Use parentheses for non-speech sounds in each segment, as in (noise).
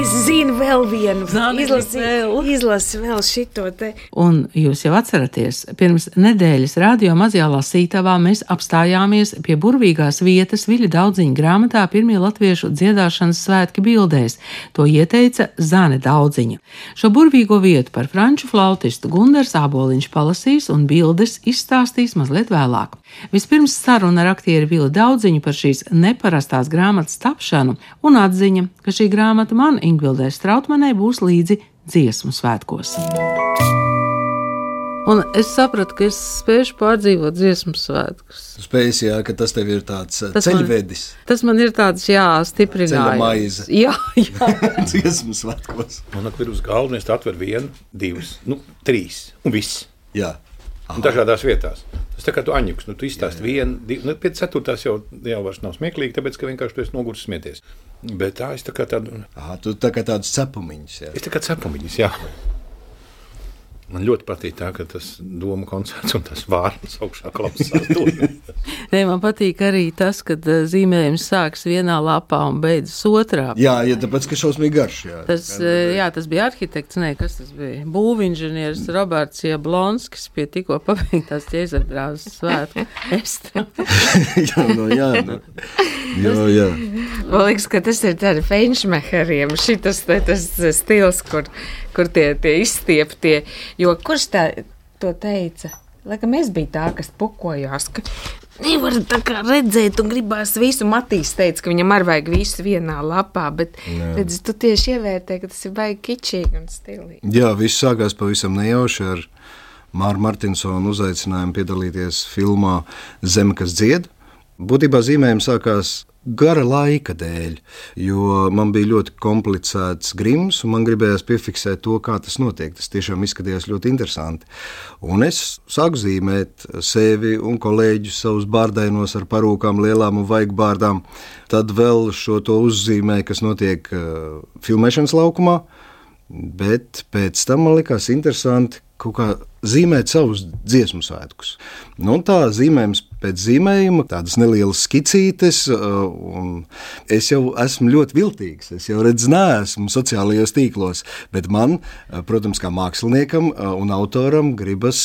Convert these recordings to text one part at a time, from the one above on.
Es zinu, vēl vienu Zani, izlasi, vēl. šito te. Un jūs jau atceraties, pirms nedēļas radio mazajā lasītavā mēs apstājāmies pie burvīgās vietas Viļa daudziņa grāmatā pirmie latviešu dziedāšanas svētki bildēs. To ieteica Zane Daudziņa. Šo burvīgo vietu par franču flautistu Gundars Āboliņš palasīs un bildes izstāstīs mazliet vēlāk. Vispirms saruna ar aktieru Vili Daudziņu par šīs neparastās grāmatas tapšanu un atziņa, ka šī grāmata man Ingvildai Strautmanai būs līdzi dziesmu svētkos. Un es sapratu, ka es spēšu pārdzīvot dziesmu svētkus. Spējas, jā, ka tas tev ir tāds Tas tas man- ceļvedis, Tas man ir tāds, jā, ceļa stiprinājums. maize. (laughs) Jā, jā. (laughs) dziesmu svētkos. Un ak, ir uz galda, es atveru vienu, divas, nu, trīs, un viss. Jā. Un dažādās vietās. Tas tā kā tu aņuks, nu, tu izstāsti vienu, divu, nu, pēc ceturtās jau, jau vairs nav smieklīgi, tāpēc, ka vienkārši tu esi nogursis smieties. Bet tā es tā kā tādu, Aha, tu tā kā tāds cepumiņš. Jā. es tā kā cepumiņas, jā. Man ļoti patīk tā, ka tas doma koncerts un tas vārds augšā klausās. (laughs) Nē, man patīk arī tas, ka zīmējums sākas vienā lapā un beidzas otrā. jā, ja tāpēc, ka šausmīgi garš. Jā. Tas, eh, jā, tas bija arhitekts, nē, kas tas bija? Būvinženieris Roberts Jablonskis pie tikko pabeigtās ķēzardrāzes svētku (laughs) jā, no, jā, no. (laughs) jā, jā. Man liekas, ka tas ir tāds feinšmeheriem, šitas te tas stils, kur, kur tie, tie izstieptie. Jo kurš tā to teica? Laikam es biju tā, kas pukojās, ka nevar tā kā redzēt un gribās visu. Matīs teica, ka viņam arī vajag visu vienā lapā, bet redz, tu tieši ievērtē, ka tas ir baigi kičīgi un stilīgi. jā, viss sākās pavisam nejauši ar Māru Martinsonu uzaicinājumu piedalīties filmā Zeme, kas dzied. Būtībā zīmējums sākās gara laika dēļ, jo man bija ļoti komplicēts grims, un man gribējās piefiksēt to, kā tas notiek. Tas tiešām izskatījās ļoti interesanti. Un es sāku zīmēt sevi un kolēģus savus bārdainos ar parūkām, lielām un vaigbārdām. Tad vēl šo to uzzīmēju, kas notiek uh, filmēšanas laukumā. Bet pēc tam man likās interesanti kaut kā zīmēt savus dziesmu svētkus. Nu, tā zīmējums pēc zīmējuma, tādas nelielas skicītes, uh, es jau esmu ļoti viltīgs. Es jau redzu, neesmu sociālajos tīklos, bet man, uh, protams, kā māksliniekam uh, un autoram, gribas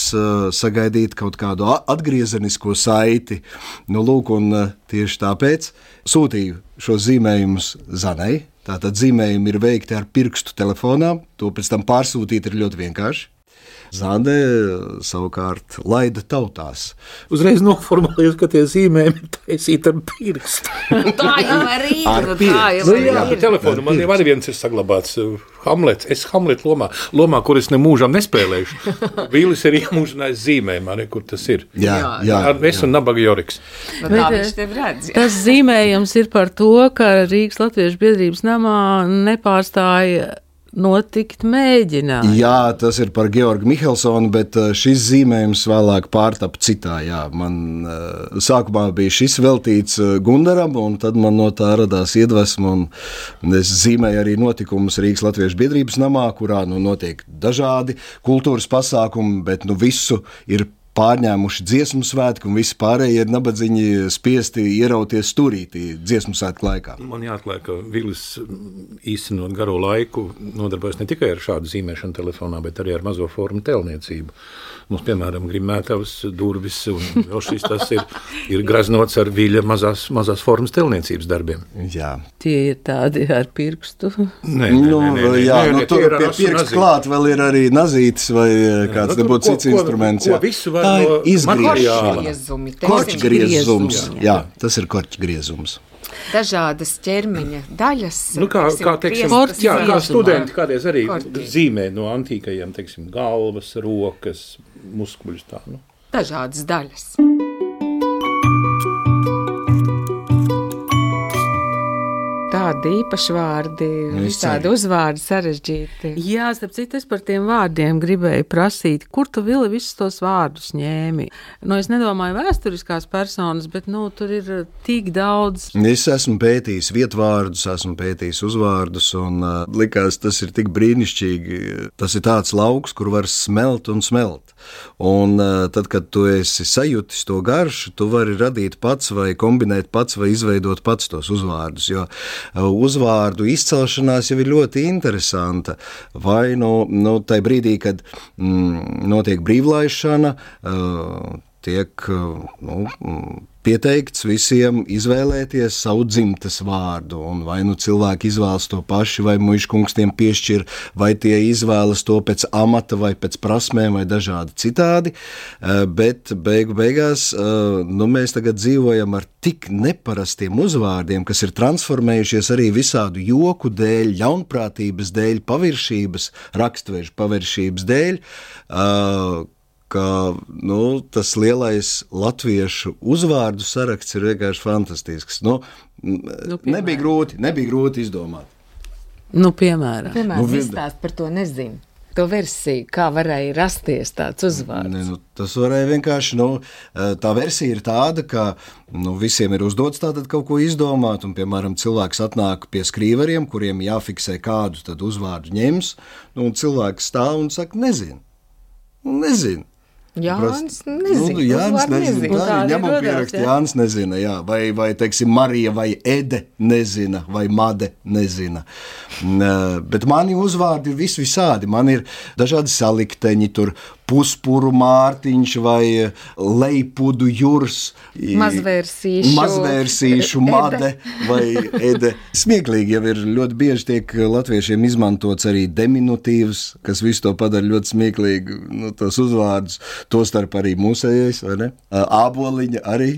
sagaidīt kaut kādu atgriezenisko saiti. Nu, lūk, tieši tāpēc sūtīju šo zīmējumus Zanai. Tātad zīmējumi ir veikti ar pirkstu telefonā, to pēc tam pārsūtīt ir ļoti vienkārši. Zande savukārt laida tautās. Uzreiz noformulējot, ka tie zīmējumi ir taisīti ar pirkstu. (laughs) Tā jau arī Ar ir. Tā jau Nu, arī jā, ir. telefonu man jau arī viens ir saglabāts. Hamlets. Es Hamletu lomā, lomā, kur es nemūžam nespēlēšu. (laughs) Vīlis ir iemūžinājis zīmējumā, ne, kur tas ir. Jā, jā, Ar es un Nabaga Joriks. Tā Bet, viņš tev redz. jā. Tas zīmējums ir par to, ka Rīgas Latviešu biedrības namā nepārstāja notikt mēģinājumi. Jā, tas ir par Georgu Mihelsonu, bet uh, šis zīmējums vēlāk pārtapa citā. Jā, man uh, sākumā bija šis veltīts uh, Gundaram, un tad man no tā radās iedvesma. Es zīmēju arī notikumus Rīgas Latviešu biedrības namā, kurā nu, notiek dažādi kultūras pasākumi, bet nu, visu ir pārņēmuši dziesmu svētku, un visi pārējie ir nabadzīgi spiesti ierauties stūrītī dziesmu svētku laikā. Man jāatklāj, ka Vīlis mm, īstenot garo laiku nodarbojas ne tikai ar šādu zīmēšanu telefonā, bet arī ar mazo formu telniecību. Mums, piemēram, grimētavas durvis, un vēl šis tas ir, ir graznots ar viļa mazās, mazās formas telniecības darbiem. Jā. Tie ir tādi ar pirkstu. Nē, Nu, jā, nē, nu, nē, tur tie ir ar pie nazīti. klāt vēl ir arī nazītis vai kāds nu, tur nebūtu ko- cits ko- instruments. ko jā. visu var Tā ir no izgriešana. materiāla. Griezumi, Korķa teiksim, griezums. griezumi, Jā, tas ir korķa griezums. Dažādas ķermeņa daļas. Nu, kā, kā, teiksim, jā, kā studenti kādreiz arī Korķi. zīmē no antīkajiem, teiksim, galvas, rokas, muskuļus tā. Nu. Dažādas daļas. Tā vārdi, īpašvārdi, Nu, visādi uzvārdi sarežģīti. Jā, starp citu, es par tiem vārdiem gribēju prasīt, kur tu Vili visus tos vārdus ņēmi. Nu, es nedomāju vēsturiskās personas, bet nu, tur ir eh, tik daudz. Es esmu pētījis vietvārdus, esmu pētījis uzvārdus, un uh, likās, tas ir tik brīnišķīgi. Tas ir tāds lauks, kur var smelt un smelt. Un tad, kad tu esi sajūtis to garšu, tu vari radīt pats, vai kombinēt pats, vai izveidot pats tos uzvārdus. Jo uzvārdu izcelšanās jau ir ļoti interesanta. Vai nu, nu tajā brīdī, kad mm, notiek brīvlaišana, tiek nu, pieteikts visiem izvēlēties savu dzimtes vārdu. Un vai nu cilvēki izvēlas to pašu, vai muškungs tiem piešķir, vai tie izvēlas to pēc amata, vai pēc prasmēm, vai dažādi citādi. Eh, Bet beigu beigās eh, nu, mēs tagad dzīvojam ar tik neparastiem uzvārdiem, kas ir transformējušies arī visādu joku dēļ, ļaunprātības dēļ, paviršības, rakstvežu paviršības dēļ. Ka nu, tas lielais latviešu uzvārdu saraksts ir vienkārši fantastisks. Nu, nu, nebija, grūti, nebija grūti izdomāt. Nu, piemēram, Piemēram, Nu, izstāst par to nezinu. To versiju, kā varēja rasties tāds uzvārds. Ne, nu, tas varēja vienkārši. Nu, eh, tā versija ir tāda, ka nu, visiem ir uzdots tātad kaut ko izdomāt. Un, piemēram, cilvēks atnāk pie skrīveriem, kuriem jāfiksē kādu tad uzvārdu ņems. Nu, un cilvēks stāv un saka, nezinu. Nu, nezinu. Jānis Nu, nezina. Jānis nezina. nezina. Tā tā ir arī ņemama rodās, pieraksta. jā. Jānis nezina, jā. vai, vai teiksim, Marija vai Ede nezina, vai Made nezina. N- Bet mani uzvārdi ir vis visādi. Man ir dažādi salikteņi, tur puspuru mārtiņš vai leipudu jūrs. Mazvērsīšu. Mazvērsīšu, made vai ede. Smieklīgi jau ir ļoti bieži tiek latviešiem izmantots arī diminutīvs, kas visu to padara ļoti smieklīgi, nu, tos uzvārdus, tostarp arī mūsējais, vai ne? Āboliņa arī.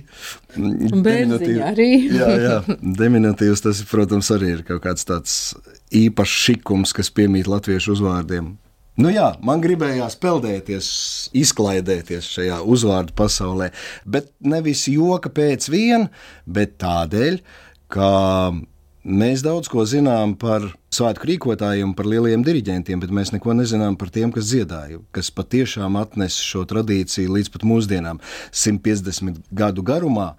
Bērziņa Diminutīv- arī. (laughs) jā, jā, diminutīvs tas, protams, arī ir kaut kāds tāds īpašs šikums, kas piemīt latviešu uzvārdiem. Nu jā, man gribējās peldēties, izklaidēties šajā uzvārdu pasaulē, bet nevis joka pēc viena, bet tādēļ, ka mēs daudz ko zinām par svētku rīkotājiem, par lieliem diriģentiem, bet mēs neko nezinām par tiem, kas dziedāja, kas patiešām atnesa šo tradīciju līdz pat mūsdienām, 150 gadu garumā,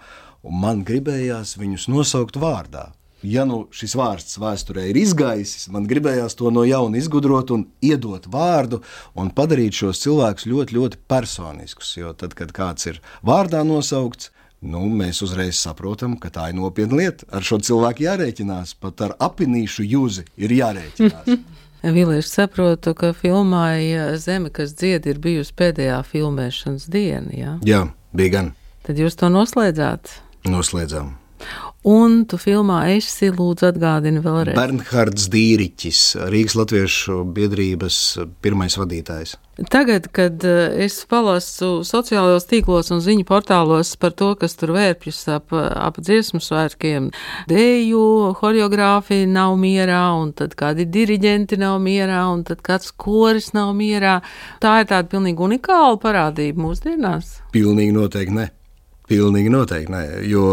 un man gribējās viņus nosaukt vārdā. Ja nu šis vārds vēsturē ir izgaisis, man gribējās to no jauna izgudrot un iedot vārdu un padarīt šos cilvēkus ļoti, ļoti personiskus. Jo tad, kad kāds ir vārdā nosaukts, nu, mēs uzreiz saprotam, ka tā ir nopietna lieta. Ar šo cilvēku jārēķinās, pat ar apinīšu jūzi ir jārēķinās. (laughs) Vilnius saprotu, ka filmai Zeme, kas dzied, ir bijusi pēdējā filmēšanas diena. Ja? Jā, bija gan. Tad jūs to noslēdzāt. Noslēdzām. Un tu filmā esi lūdzu atgādini vēlreiz. Bernhards Dīriķis, Rīgas Latviešu biedrības pirmais vadītājs. Tagad, kad eh, es palasu sociālajos tīklos un ziņu portālos par to, kas tur vērpjas ap, ap dziesmu svētkiem, dēju, horeogrāfija nav mierā, un tad kādi diriģenti nav mierā, un tad kāds koris nav mierā. Tā ir tāda pilnīgi unikāla parādība mūsdienās. Pilnīgi noteikti ne. Pilnīgi noteikti nē, jo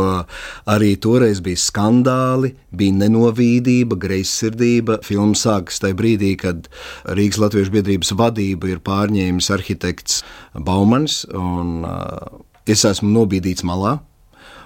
arī toreiz bija skandāli, bija nenovīdība, greizsirdība. Filma sākas tajā brīdī, kad Rīgas Latviešu biedrības vadību ir pārņēmis arhitekts Baumans, un uh, es esmu nobīdīts malā.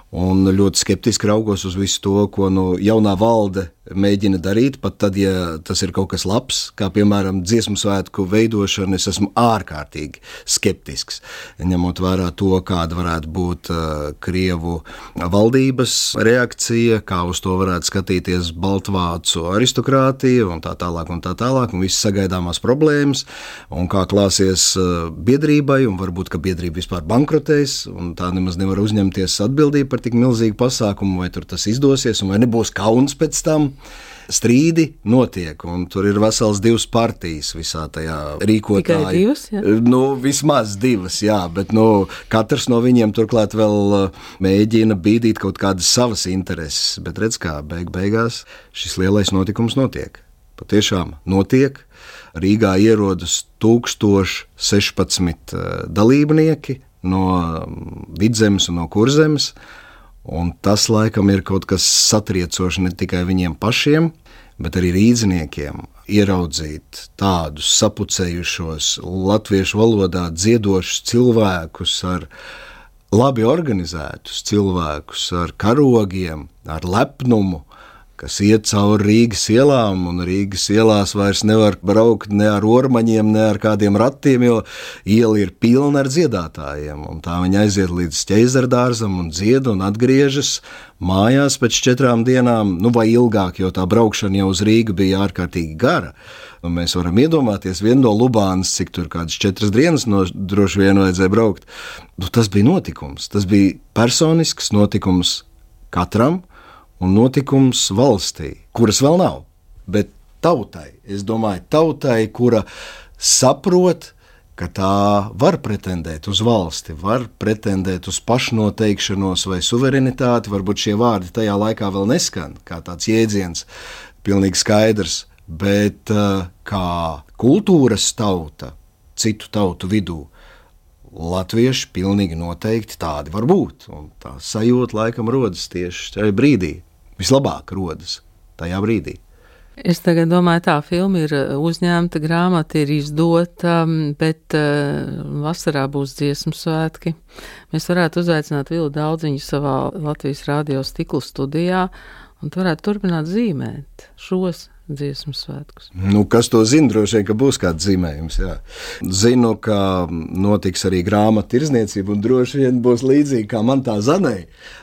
Un ļoti skeptiski raugos uz visu to, ko nu, jaunā valde mēģina darīt. Pat tad, ja tas ir kaut kas labs, kā piemēram dziesmu svētku veidošana, es esmu ārkārtīgi skeptisks. Ņemot vērā to, kāda varētu būt uh, Krievu valdības reakcija, kā uz to varētu skatīties Baltvācu aristokrātija un tā tālāk, un tā tālāk, un visas sagaidāmās problēmas, un kā klāsies uh, biedrībai, un varbūt, ka biedrība vispār bankrotēs, un tā nemaz nevar uzņemties atbildību par tik milzīgu pasākumu, vai tur tas izdosies, un vai nebūs kauns pēc tam. Strīdi notiek, un tur ir vesels divas partijas visā tajā rīkotājā. Tikai divas, jā? Nu, vismaz divas, jā, bet nu, katrs no viņiem turklāt vēl uh, mēģina bīdīt kaut kādas savas intereses. Bet redz, kā beig beigās šis lielais notikums notiek. Patiešām notiek. Rīgā ierodas 1016 uh, dalībnieki no um, vidzemes un no kurzemes. Un tas laikam ir kaut kas satriecošs ne tikai viņiem pašiem, bet arī rīzniekiem. Ieraudzīt tādus sapucējušos, latviešu valodā dziedošus cilvēkus ar labi organizētus cilvēkus, ar karogiem, ar lepnumu, kas iet cauri Rīgas ielām, un Rīgas ielās vairs nevar braukt ne ar ormaņiem, ne ar kādiem ratiem, jo iela ir pilna ar dziedātājiem. Tā viņi aiziet līdz ķēzardārzam un dzied un atgriežas mājās pēc četrām dienām, nu vai ilgāk, jo tā braukšana jau uz Rīgu bija ārkārtīgi gara. Un mēs varam iedomāties, viena no Lubānas, cik tur kādas četras dienas no, droši vien vajadzēja braukt. Nu, tas bija notikums, tas bija personisks notikums katram, un notikums valstī, kuras vēl nav, bet tautai, es domāju, tautai, kura saprot, ka tā var pretendēt uz valsti, var pretendēt uz pašnoteikšanos vai suverenitāti. Varbūt šie vārdi tajā laikā vēl neskan kā tāds jēdziens, pilnīgi skaidrs, bet uh, kā kultūras tauta citu tautu vidū. Latvieši pilnīgi noteikti tādi var būt. Tā sajūta laikam rodas tieši tajā brīdī, vislabāk rodas tajā brīdī. Es tagad domāju, tā filma ir uh, uzņemta, grāmata ir izdota, um, bet uh, vasarā būs dziesmu svētki. Mēs varētu uzaicināt Vilu Daudziņu savā Latvijas radio stiklu studijā, un tu varētu turpināt zīmēt šos dziesmu svētkus. Nu, kas to zina? Droši vien, ka būs kāds zīmējums. Jā. Zinu, ka notiks arī grāmatu tirzniecība, un droši vien būs līdzīgi kā man tā zanē.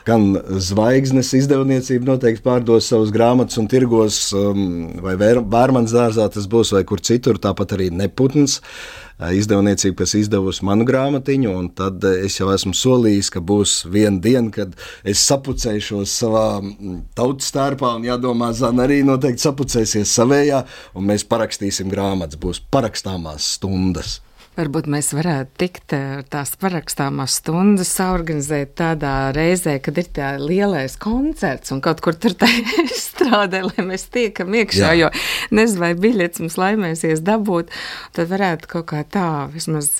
Gan zvaigznes izdevniecība noteikti pārdos savus grāmatas un tirgos, um, vai Vērmans dārzā tas būs, vai kur citur, tāpat arī Neputns izdevniecība, kas izdevusi manu grāmatiņu, un tad es jau esmu solījis, ka būs viena diena, kad es sapucēšos savā tautas starpā, un jādomā, Zana arī noteikti sapucēsies savējā, un mēs parakstīsim grāmatas, būs parakstāmās stundas. Varbūt mēs varētu tikt tās parakstāmās stundas organizēt tādā reizē, kad ir tā lielais koncerts un kaut kur tur tā (laughs) strādē, lai mēs tiekam iekšā, Jā. jo nezinu, vai biļets mums laimēsies dabūt, tad varētu kaut kā tā vismaz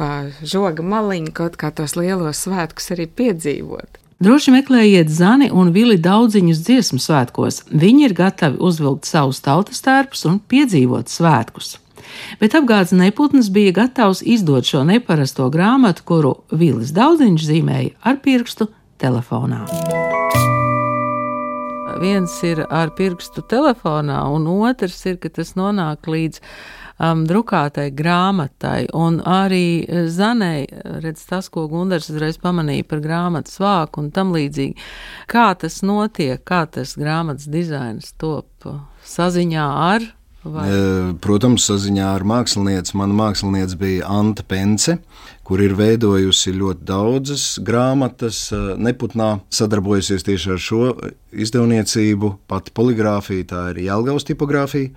pa žoga maliņu kaut kā tos lielos svētkus arī piedzīvot. Droši meklējiet Zani un Vili daudziņus dziesmu svētkos. Viņi ir gatavi uzvilkt savus tautas tērpus un piedzīvot svētkus bet apgādes neputns bija gatavs izdot šo neparasto grāmatu, kuru Vīlis Daudziņš zīmēja ar pirkstu telefonā. Viens ir ar pirkstu telefonā, un otrs ir, ka tas nonāk līdz um, drukātai grāmatai. Un arī Zanai, redz tas, ko Gundars uzreiz pamanīja par grāmatas vāku un tam līdzīgi. Kā tas notiek, kā tas grāmatas dizains top saziņā ar Vai? Protams, saziņā ar mākslinieci. Mana mākslinieca bija Anta Pence, kur ir veidojusi ļoti daudzas grāmatas. Neputnā sadarbojusies tieši ar šo izdevniecību, pati poligrāfija, tā ir Jālgaus tipogrāfija.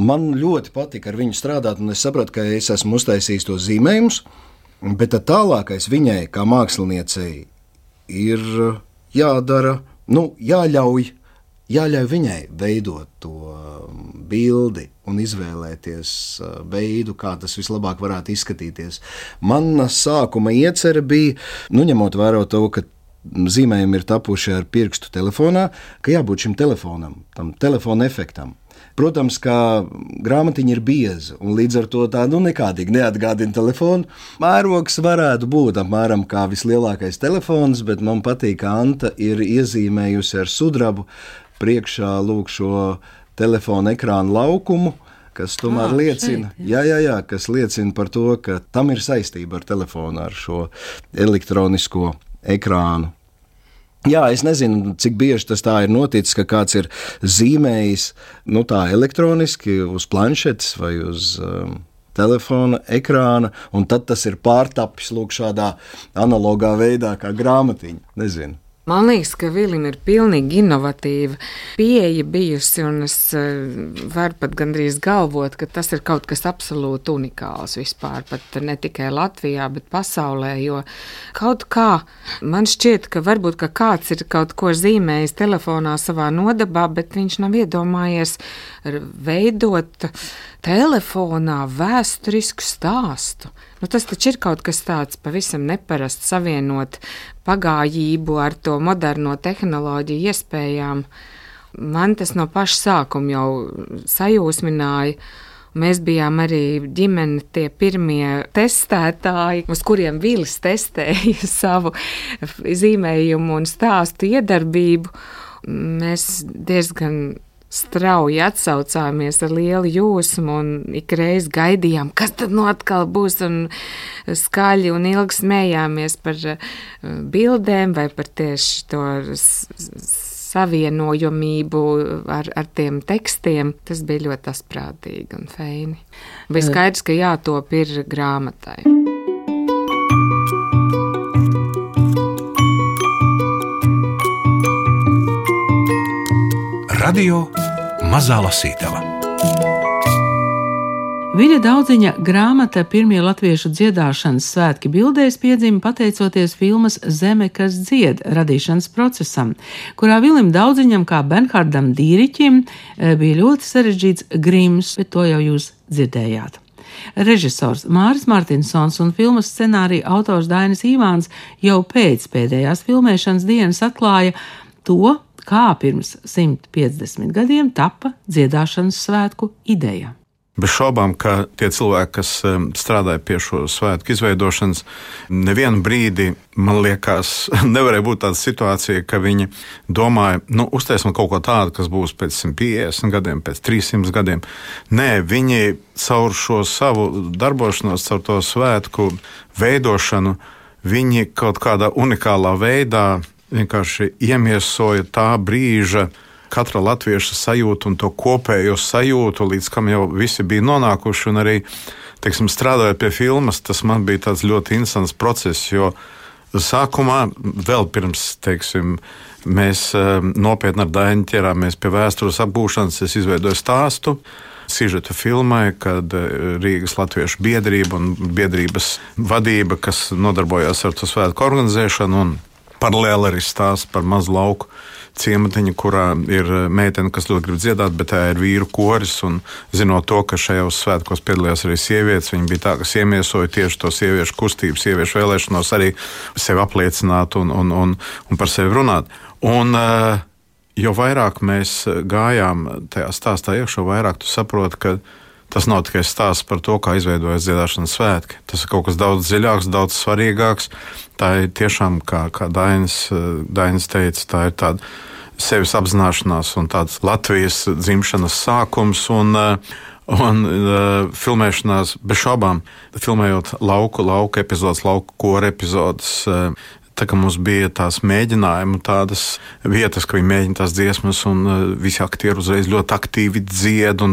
Man ļoti patika ar viņu strādāt, un es sapratu, ka es esmu uztaisījis tos zīmējumus, bet tālākais viņai, kā māksliniecei, ir jādara, nu, jāļauj jāļauj viņai veidot to bildi un izvēlēties uh, veidu, kā tas vislabāk varētu izskatīties. Mana sākuma iecerē bija, nu, ņemot vērā to, ka zīmējumi ir tapuši ar pirkstu telefonā, ka jābūt šim telefonam, tam telefona efektam. Protams, ka grāmatiņa ir bieza, un līdz ar to tā nu, nekādīgi neatgādina telefonu. Mērogs varētu būt apmēram kā vislielākais telefons, bet man patīk, ka Anta ir iezīmējusi ar sudrabu priekšā lūk šo telefona ekrāna laukumu, kas tomēr à, liecina, šeit, jā. Jā, jā, jā, kas liecina par to, ka tam ir saistība ar telefonu, ar šo elektronisko ekrānu. Jā, es nezinu, cik bieži tas tā ir noticis, ka kāds ir zīmējis nu, tā elektroniski uz planšetes vai uz um, telefona ekrāna, un tad tas ir pārtapis lūk šādā analogā veidā, kā grāmatiņa. Nezinu. Man liekas, ka Vilim ir pilnīgi inovatīva pieeja bijusi, un es eh, varu pat gandrīz galvot, ka tas ir kaut kas absolūti unikāls vispār, pat ne tikai Latvijā, bet pasaulē, jo kaut kā man šķiet, ka varbūt ka kāds ir kaut ko zīmējis telefonā savā nodabā, bet viņš nav iedomājies veidot telefonā vēsturisku stāstu. Nu, tas taču ir kaut kas tāds pavisam neparasts, savienot pagājību ar to moderno tehnoloģiju iespējām. Man tas no paša sākuma jau sajūsmināja. Mēs bijām arī ģimene, tie pirmie testētāji, uz kuriem Vīlis testēja (laughs) savu zīmējumu un stāstu iedarbību. Mēs diezgan strauji atsaucāmies ar lielu jūsmu un ikreiz gaidījām, kas tad no atkal būs, un skaļi un ilgi smējāmies par eh, bildēm vai par tieši to savienojamību ar, ar tiem tekstiem. Tas bija ļoti asprātīgi un feini. Bija skaidrs, ka jātop ir grāmatai. Radio Mazā Lasītava. Viļa daudziņa grāmata pirmie latviešu dziedāšanas svētki bildēs piedzima pateicoties filmas Zeme, kas dzied radīšanas procesam, kurā Vilim daudziņam kā Benhardam Dīriķim eh, bija ļoti sarežģīts grims, bet to jau jūs dzirdējāt. Režisors Māris Martinsons un filmas scenārija autors Dainis Ivāns jau pēc pēdējās filmēšanas dienas atklāja to, kā pirms 150 gadiem tapa dziedāšanas svētku ideja. Bez šaubām, ka tie cilvēki, kas strādāja pie šo svētku izveidošanas, nevienu brīdi, man liekas, (laughs) nevarēja būt tāda situācija, ka viņi domāja, nu, uztaisam kaut ko tādu, kas būs pēc 150 gadiem, pēc 300 gadiem. Nē, viņi caur šo savu darbošanos, caur to svētku veidošanu, viņi kaut kādā unikālā veidā vienkārši iemiesoja tā brīža katra latvieša sajūtu un to kopējo sajūtu, līdz kam jau visi bija nonākuši. Un arī teiksim, strādājot pie filmas, tas man bija tāds ļoti interesants process. Jo sākumā, vēl pirms teiksim, mēs eh, nopietni ar Dainu ķerāmies pie vēstures apgūšanas, es izveidoju stāstu. Sižeta filmai, kad eh, Rīgas Latviešu biedrība un biedrības vadība, kas nodarbojās ar to svētku organizēšanu, un Paralēli arī stāsts par mazu lauku ciematiņu, kurā ir eh, meitene, kas ļoti grib dziedāt, bet tā ir vīru koris. Un, zinot to, ka šajos svētkos piedalījās arī sievietes, viņa bija tā, kas iemiesoja tieši to sieviešu kustību, sieviešu vēlēšanos arī sevi apliecināt un, un, un, un par sevi runāt. Un, uh, jo vairāk mēs gājām tajā stāstā iekšā, vairāk tu saproti, ka Tas nav tikai stāsts par to, kā izveidojas dziedāšanas svētki. Tas ir kaut kas daudz dziļāks, daudz svarīgāks. Tā ir tiešām, kā, kā Dainis, Dainis teica, tā ir tāda sevis apzināšanās un tāds Latvijas dzimšanas sākums. Un, Un uh, filmēšanās, bez šaubām, filmējot lauku, lauku epizodes, lauku kora epizodes, uh, Tā kā mums bija tās mēģinājumi, tādas vietas, ka viņi mēģina tās dziesmas, un uh, visi aktieri uzreiz ļoti aktīvi dzied.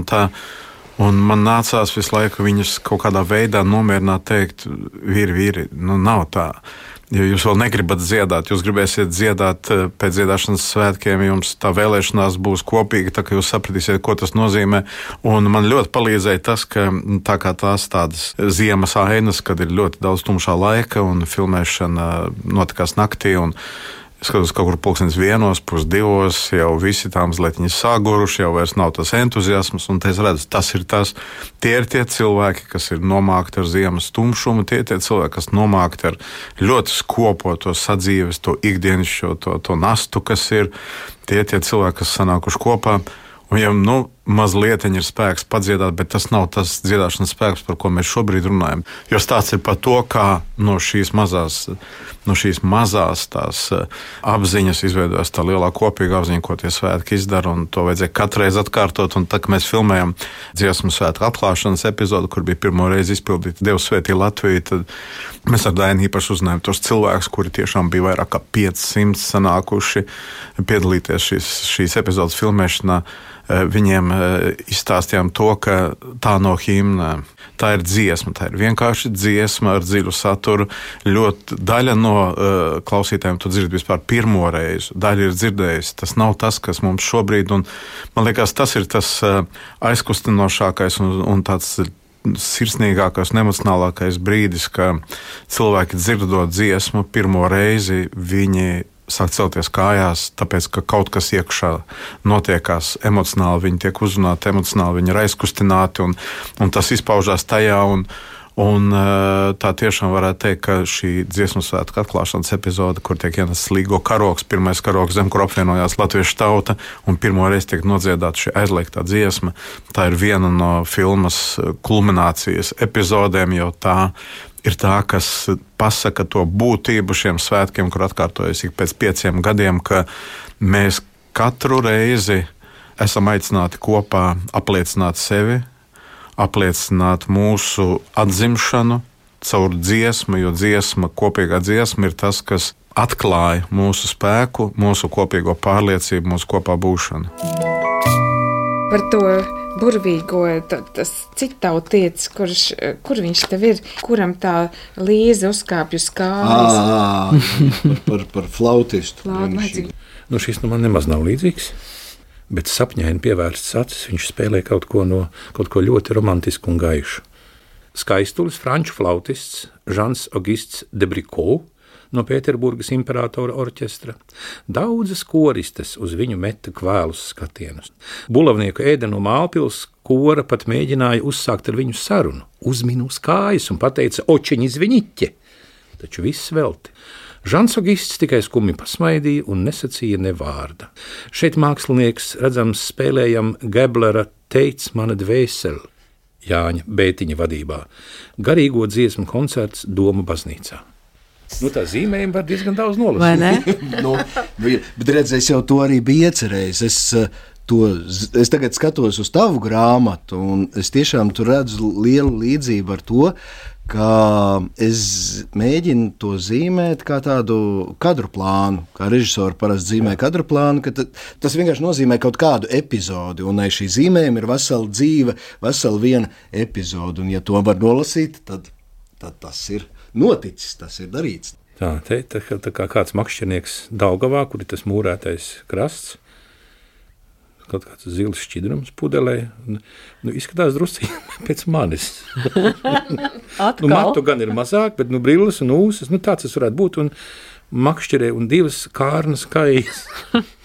Un man nācās visu laiku viņus kaut kādā veidā nomierināt, teikt, vīri, vīri, nu nav tā. Ja jūs vēl negribat dziedāt, jūs gribēsiet dziedāt eh, pēc dziedāšanas svētkiem, jums tā vēlēšanās būs kopīga, tā kā jūs sapratīsiet, ko tas nozīmē. Un man ļoti palīdzēja tas, ka tā kā tās tādas ziemas ainas, kad ir ļoti daudz tumšā laika un filmēšana notikās naktī. Un, Es skatos, kaut kur pulkstenis vienos, pusdivos, jau visi tā mazliet sāguruši, jau vairs nav tas entuziasms. Un es redzu, tas ir tas. Tie ir tie cilvēki, kas ir nomākti ar ziemas tumšumu, tie ir tie cilvēki, kas nomākti ar ļoti skopoto sadzīves, to ikdienas, to, to nastu, kas ir. Tie ir tie cilvēki, kas sanākuši kopā. Un, ja nu, mazliet ir spēks padziedāt, bet tas nav tas dziedāšanas spēks, par ko mēs šobrīd runājam. Jo stāsts ir par to, kā no šīs mazās, no šīs mazās tās eh, apziņas izveidojas tā lielā kopīga apziņa, ko tie svētki izdara. To vajadzēja katru reizi atkārtot. Un tā kā mēs filmējam dziesmu svētku atklāšanas epizodu, kur bija pirmo reizi izpildīta Dievs svētī Latviju, tad mēs ar Dainu īpaši uzzinājām tos cilvēkus, kuri tiešām bija vairāk kā 500 sanākuši piedalīties šīs, šīs epizodes filmēšanā. Eh, viņiem eh, izstāstījām to, ka tā nav himna. Tā ir dziesma, tā ir vienkārši dziesma ar dziļu saturu. Ļoti daļa no uh, klausītājiem to dzird vispār pirmo reizi. Daļa ir dzirdējusi. Tas nav tas, kas mums šobrīd, un man liekas, tas ir tas uh, aizkustinošākais un, un tāds sirsnīgākais un emocionālākais brīdis, ka cilvēki dzirdot dziesmu pirmo reizi, viņi sāk celties kājās, tāpēc ka kaut kas iekšā notiekās emocionāli, viņi tiek uzrunāti emocionāli, viņi ir aizkustināti un, un tas izpaužās tajā. Un, Un, eh, tā tiešām varētu teikt, ka šī dziesmu svētku atklāšanas epizode, kur tiek ienests līgo karoks, pirmais karoks zem, kur apvienojās latviešu tauta un pirmo reizi tiek nodziedāta šī aizliegtā dziesma, tā ir viena no filmas kulminācijas epizodēm, jo tā ir tā, kas pasaka to būtību šiem svētkiem, kur atkārtojas ik pēc pieciem gadiem, ka mēs katru reizi esam aicināti kopā apliecināt sevi apliecināt mūsu atzimšanu caur dziesmu, jo dziesma, kopīgā dziesma ir tas, kas atklāja mūsu spēku, mūsu kopīgo pārliecību, mūsu kopā būšanu. Par to burvīgo, tas cik tautietis, kurš, kur viņš tev ir, kuram tā līze uzkāpj uz kājas. par, par, par flautistu. Flautu, Nu, šis nu man nemaz nav līdzīgs bet sapņaini pievērstas acis, viņš spēlē kaut ko, no, kaut ko ļoti romantisku un gaišu. Skaistulis franču flautists Žants Augusts Debriko no Pēterburgas imperatora orķestra. Daudzas koristes uz viņu meta kvēlus skatienus. Bulavnieku ēda no Mālpils kora pat mēģināja uzsākt ar viņu sarunu, uzminu uz kājas un pateica očiņi zviņiķi, taču viss velti. Žansogists tikai skumji pasmaidīja un nesacīja ne vārda. Šeit mākslinieks redzams spēlējam Geblera teicis mana dvēseli Jāņa Bētiņa vadībā. Garīgo dziesmu koncerts Doma baznīcā. Nu, tā zīmējuma var diezgan daudz nolasīt. (laughs) nu, bet redziet, es jau to arī biju iecerējis. Es, eh, To, es tagad skatos uz tavu grāmatu, un es tiešām tur redzu lielu līdzību ar to, ka es mēģinu to zīmēt kā tādu kadru plānu, kā režisori parasti zīmē kadru plānu. Tas vienkārši nozīmē kaut kādu epizodi, un šī zīmējuma ir vesela dzīve, vesela viena epizode. Un, ja to var nolasīt, tad, tad tas ir noticis, tas ir darīts. Tā, te, tā, tā kā kāds makšķernieks Daugavā, kur ir tas mūrētais krasts, kaut kāds zils šķidrums pudelē. Nu, izskatās drusku (laughs) pēc manis. (laughs) nu, matu gan ir mazāk, bet nu, brilles un ūsas, nu, tāds tas varētu būt. Un makšķerē un divas kārnas kājas. (laughs)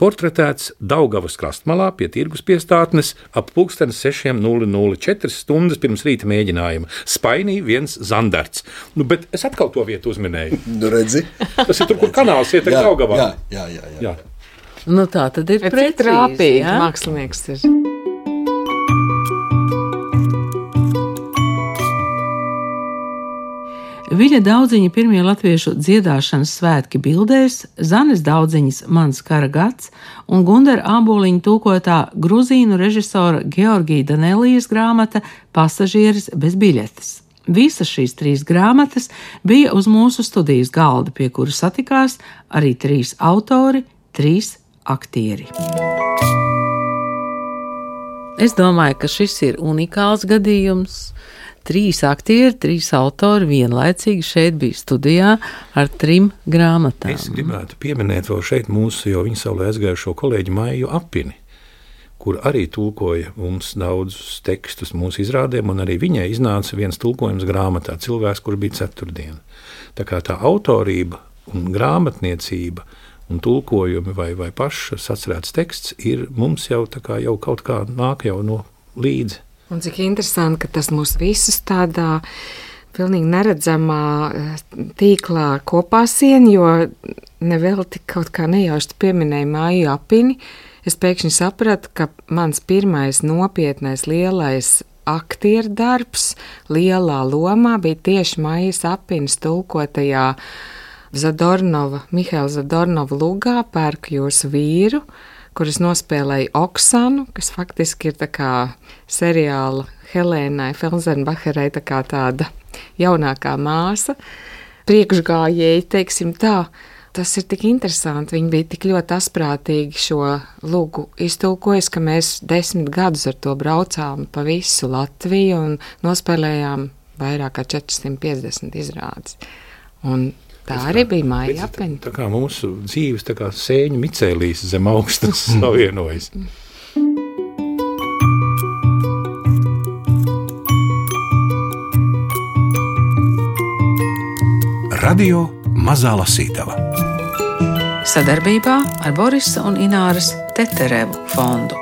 Portretēts Daugavas krastmalā pie tirgus piestātnes ap pulksteni 6.004 stundas pirms rīta mēģinājuma. Spainī viens zandarts. Nu, bet es atkal to vietu uzminēju. (laughs) Nu, redzi? Tas ir tur, kur kanāls ietek Daugavā. Jā, jā, jā. jā. jā. Nu, tā tad ir trāpīgi. Ja? Mākslinieks ir. Viļa daudziņa pirmie latviešu dziedāšanas svētki bildēs, Zanes daudziņas mans kara gads un Gundara āboliņa tūkotā gruzīnu režisora Georgija Danelijas grāmata Pasažieris bez biļetes. Visas šīs trīs grāmatas bija uz mūsu studijas galda, pie kuras satikās arī trīs autori, trīs aktieri. Es domāju, ka šis ir unikāls gadījums. Trīs aktieri, trīs autori vienlaicīgi šeit bija studijā ar trim grāmatām. Es gribētu pieminēt vēl šeit mūsu jau viņa saulē aizgājušo kolēģi Maiju Apini, kur arī tulkoja mums daudzus tekstus mūsu izrādēm, un arī viņai iznāca viens tulkojums grāmatā Cilvēks, kur bija ceturtdiena. Tā kā tā autorība un grāmatniecība – un tulkojumi vai, vai pašs atcerēts teksts ir mums jau, kā, jau kaut kā nāk jau no līdzi. Un cik interesanti, ka tas mūs visus tādā pilnīgi neredzamā eh, tīklā kopā sien, jo nevelti kaut kā nejauši pieminēja māju apini. Es pēkšņi sapratu, ka mans pirmais nopietnais lielais aktieru darbs lielā lomā bija tieši Maijas apinas tulkotajā Zadornova, Mihaila Zadornova lugā pērk jūsu vīru, kuras nospēlēja Oksanu, kas faktiski ir tā kā seriāla Helēnai Felsenbacherai tā kā tāda jaunākā māsa, priekšgājēji, teiksim tā. Tas ir tik interesanti. Viņi bija tik ļoti asprātīgi šo lūgu iztulkojuši, ka mēs desmit gadus ar to braucām pa visu Latviju un nospēlējām vairāk kā 450 izrādes. Un Tā arī bija māja apeņa. Tā kā mūsu dzīves tā kā sēņu micēlīs zem augstas (laughs) savienojas. Radio Mazā Lasītava sadarbībā ar Borisa un Ināras Teterevu fondu.